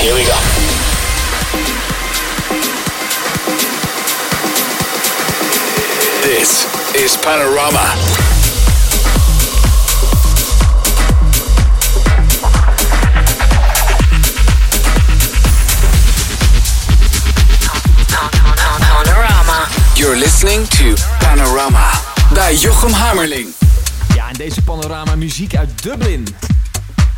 Here we go. This is Panorama. You're listening to Panorama bij Jochem deze panorama muziek uit Dublin.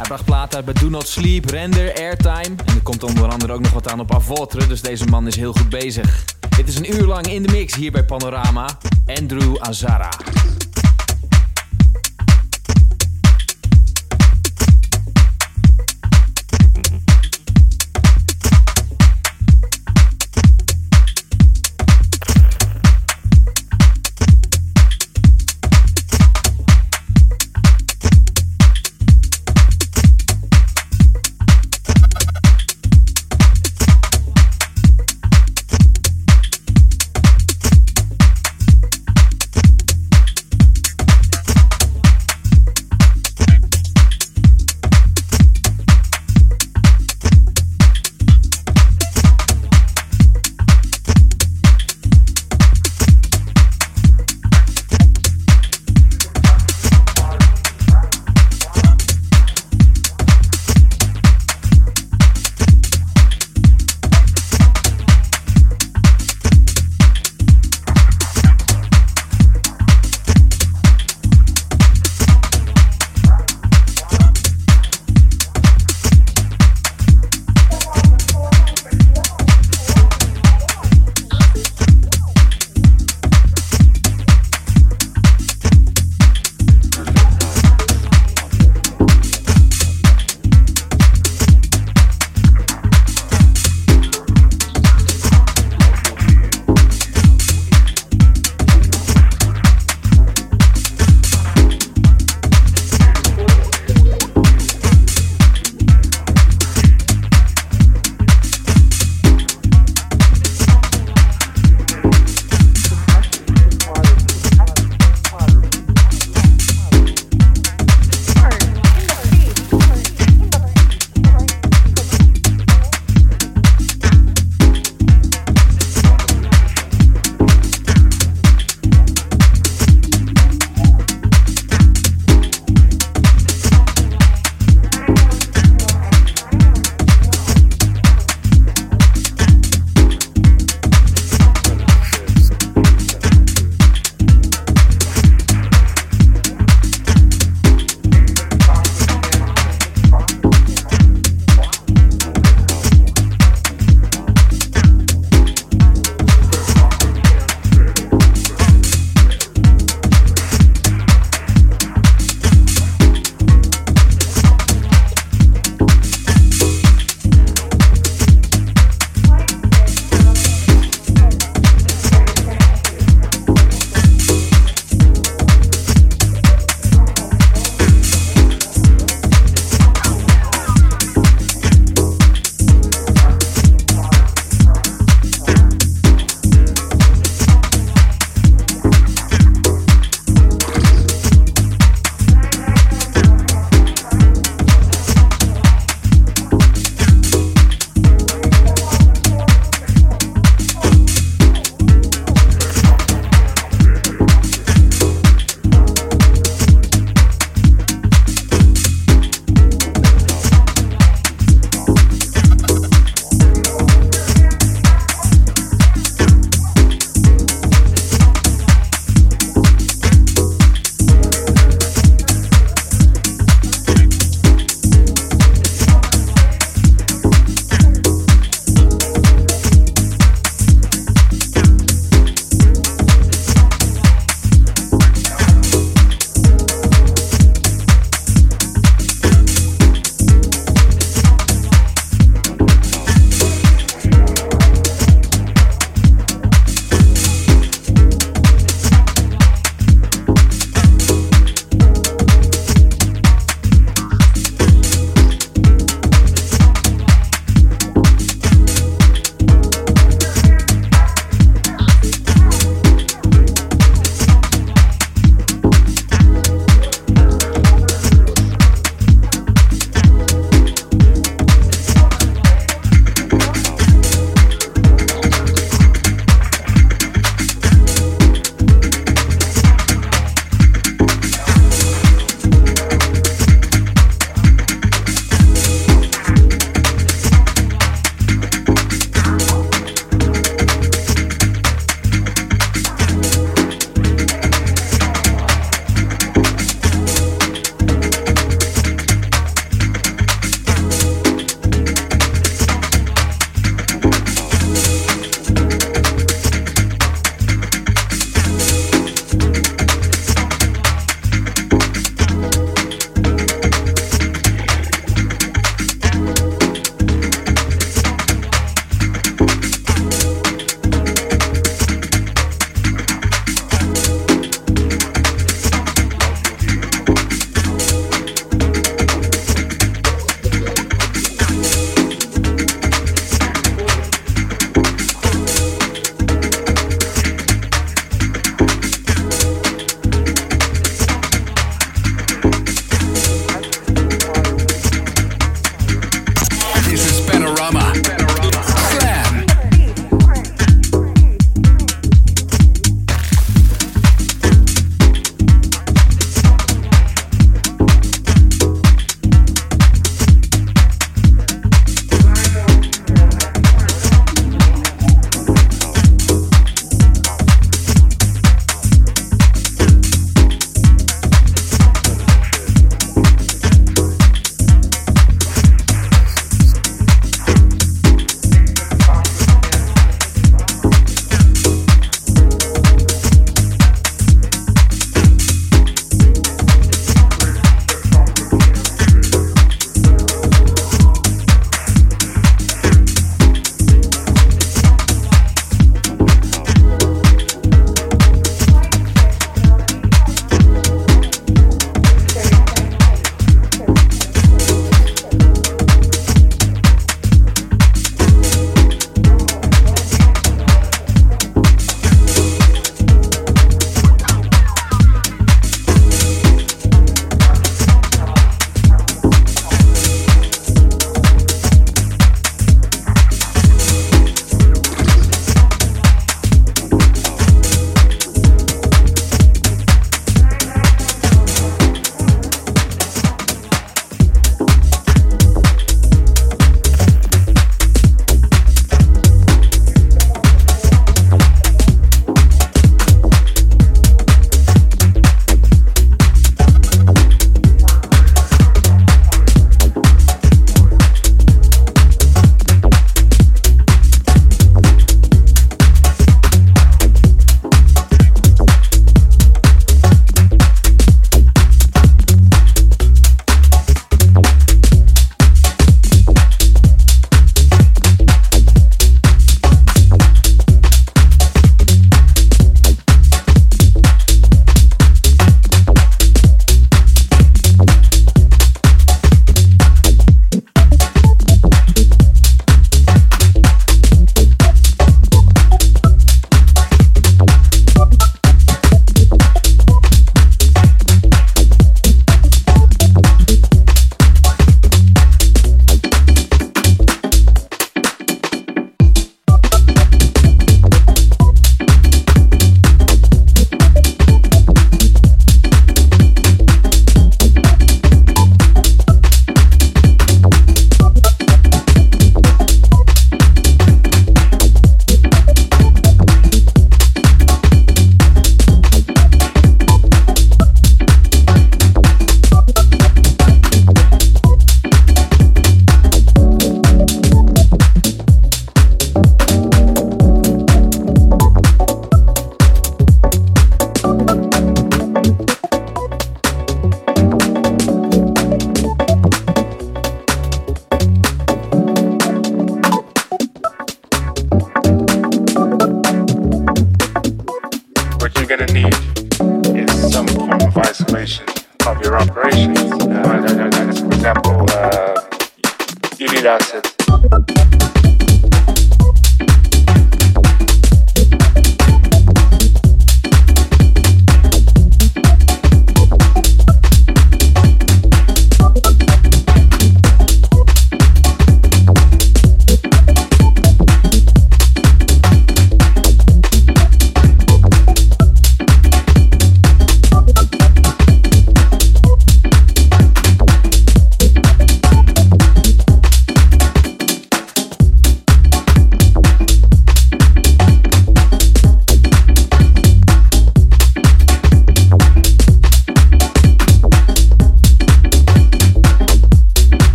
Hij bracht platen uit bij Do Not Sleep, Render, Airtime. En er komt onder andere ook nog wat aan op Avotre, dus deze man is heel goed bezig. Dit is een uur lang in de mix hier bij Panorama. Andrew Azara.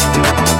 Thank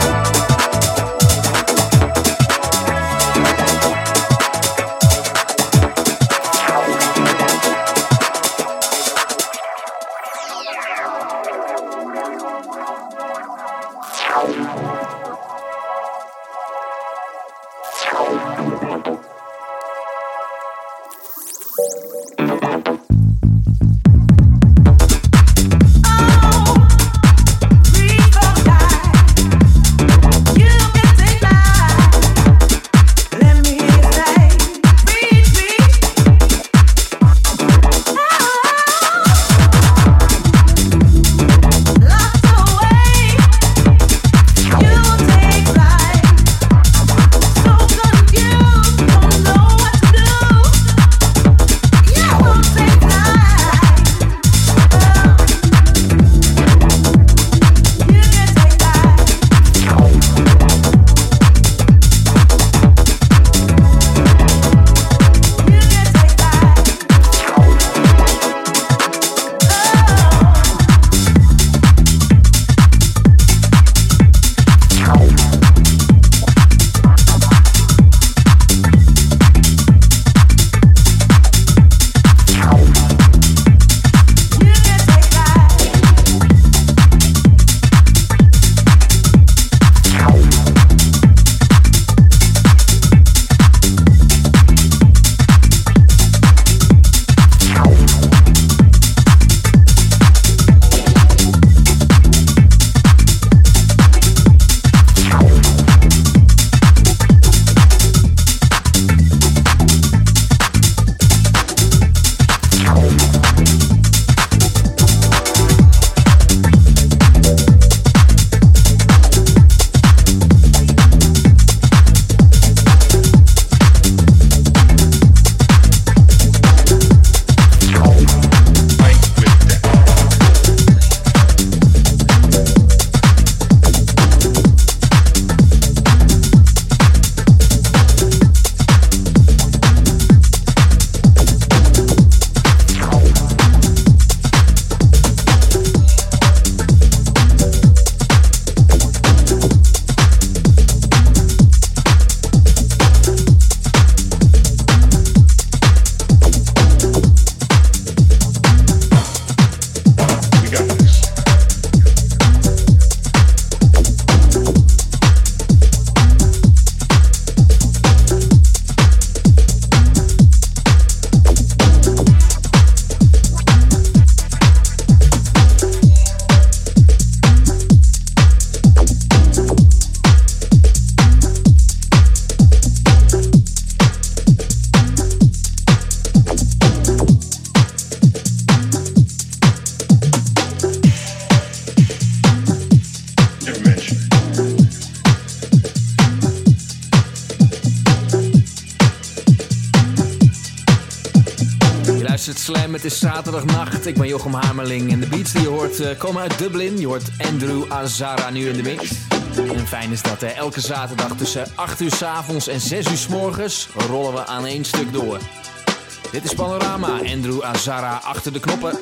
zaterdagnacht. Ik ben Jochem Hamerling en de beats die je hoort uh, komen uit Dublin. Je hoort Andrew Azara nu in de mix. En fijn is dat, elke zaterdag tussen 8 uur s avonds en 6 uur s morgens rollen we aan één stuk door. Dit is Panorama, Andrew Azara achter de knoppen.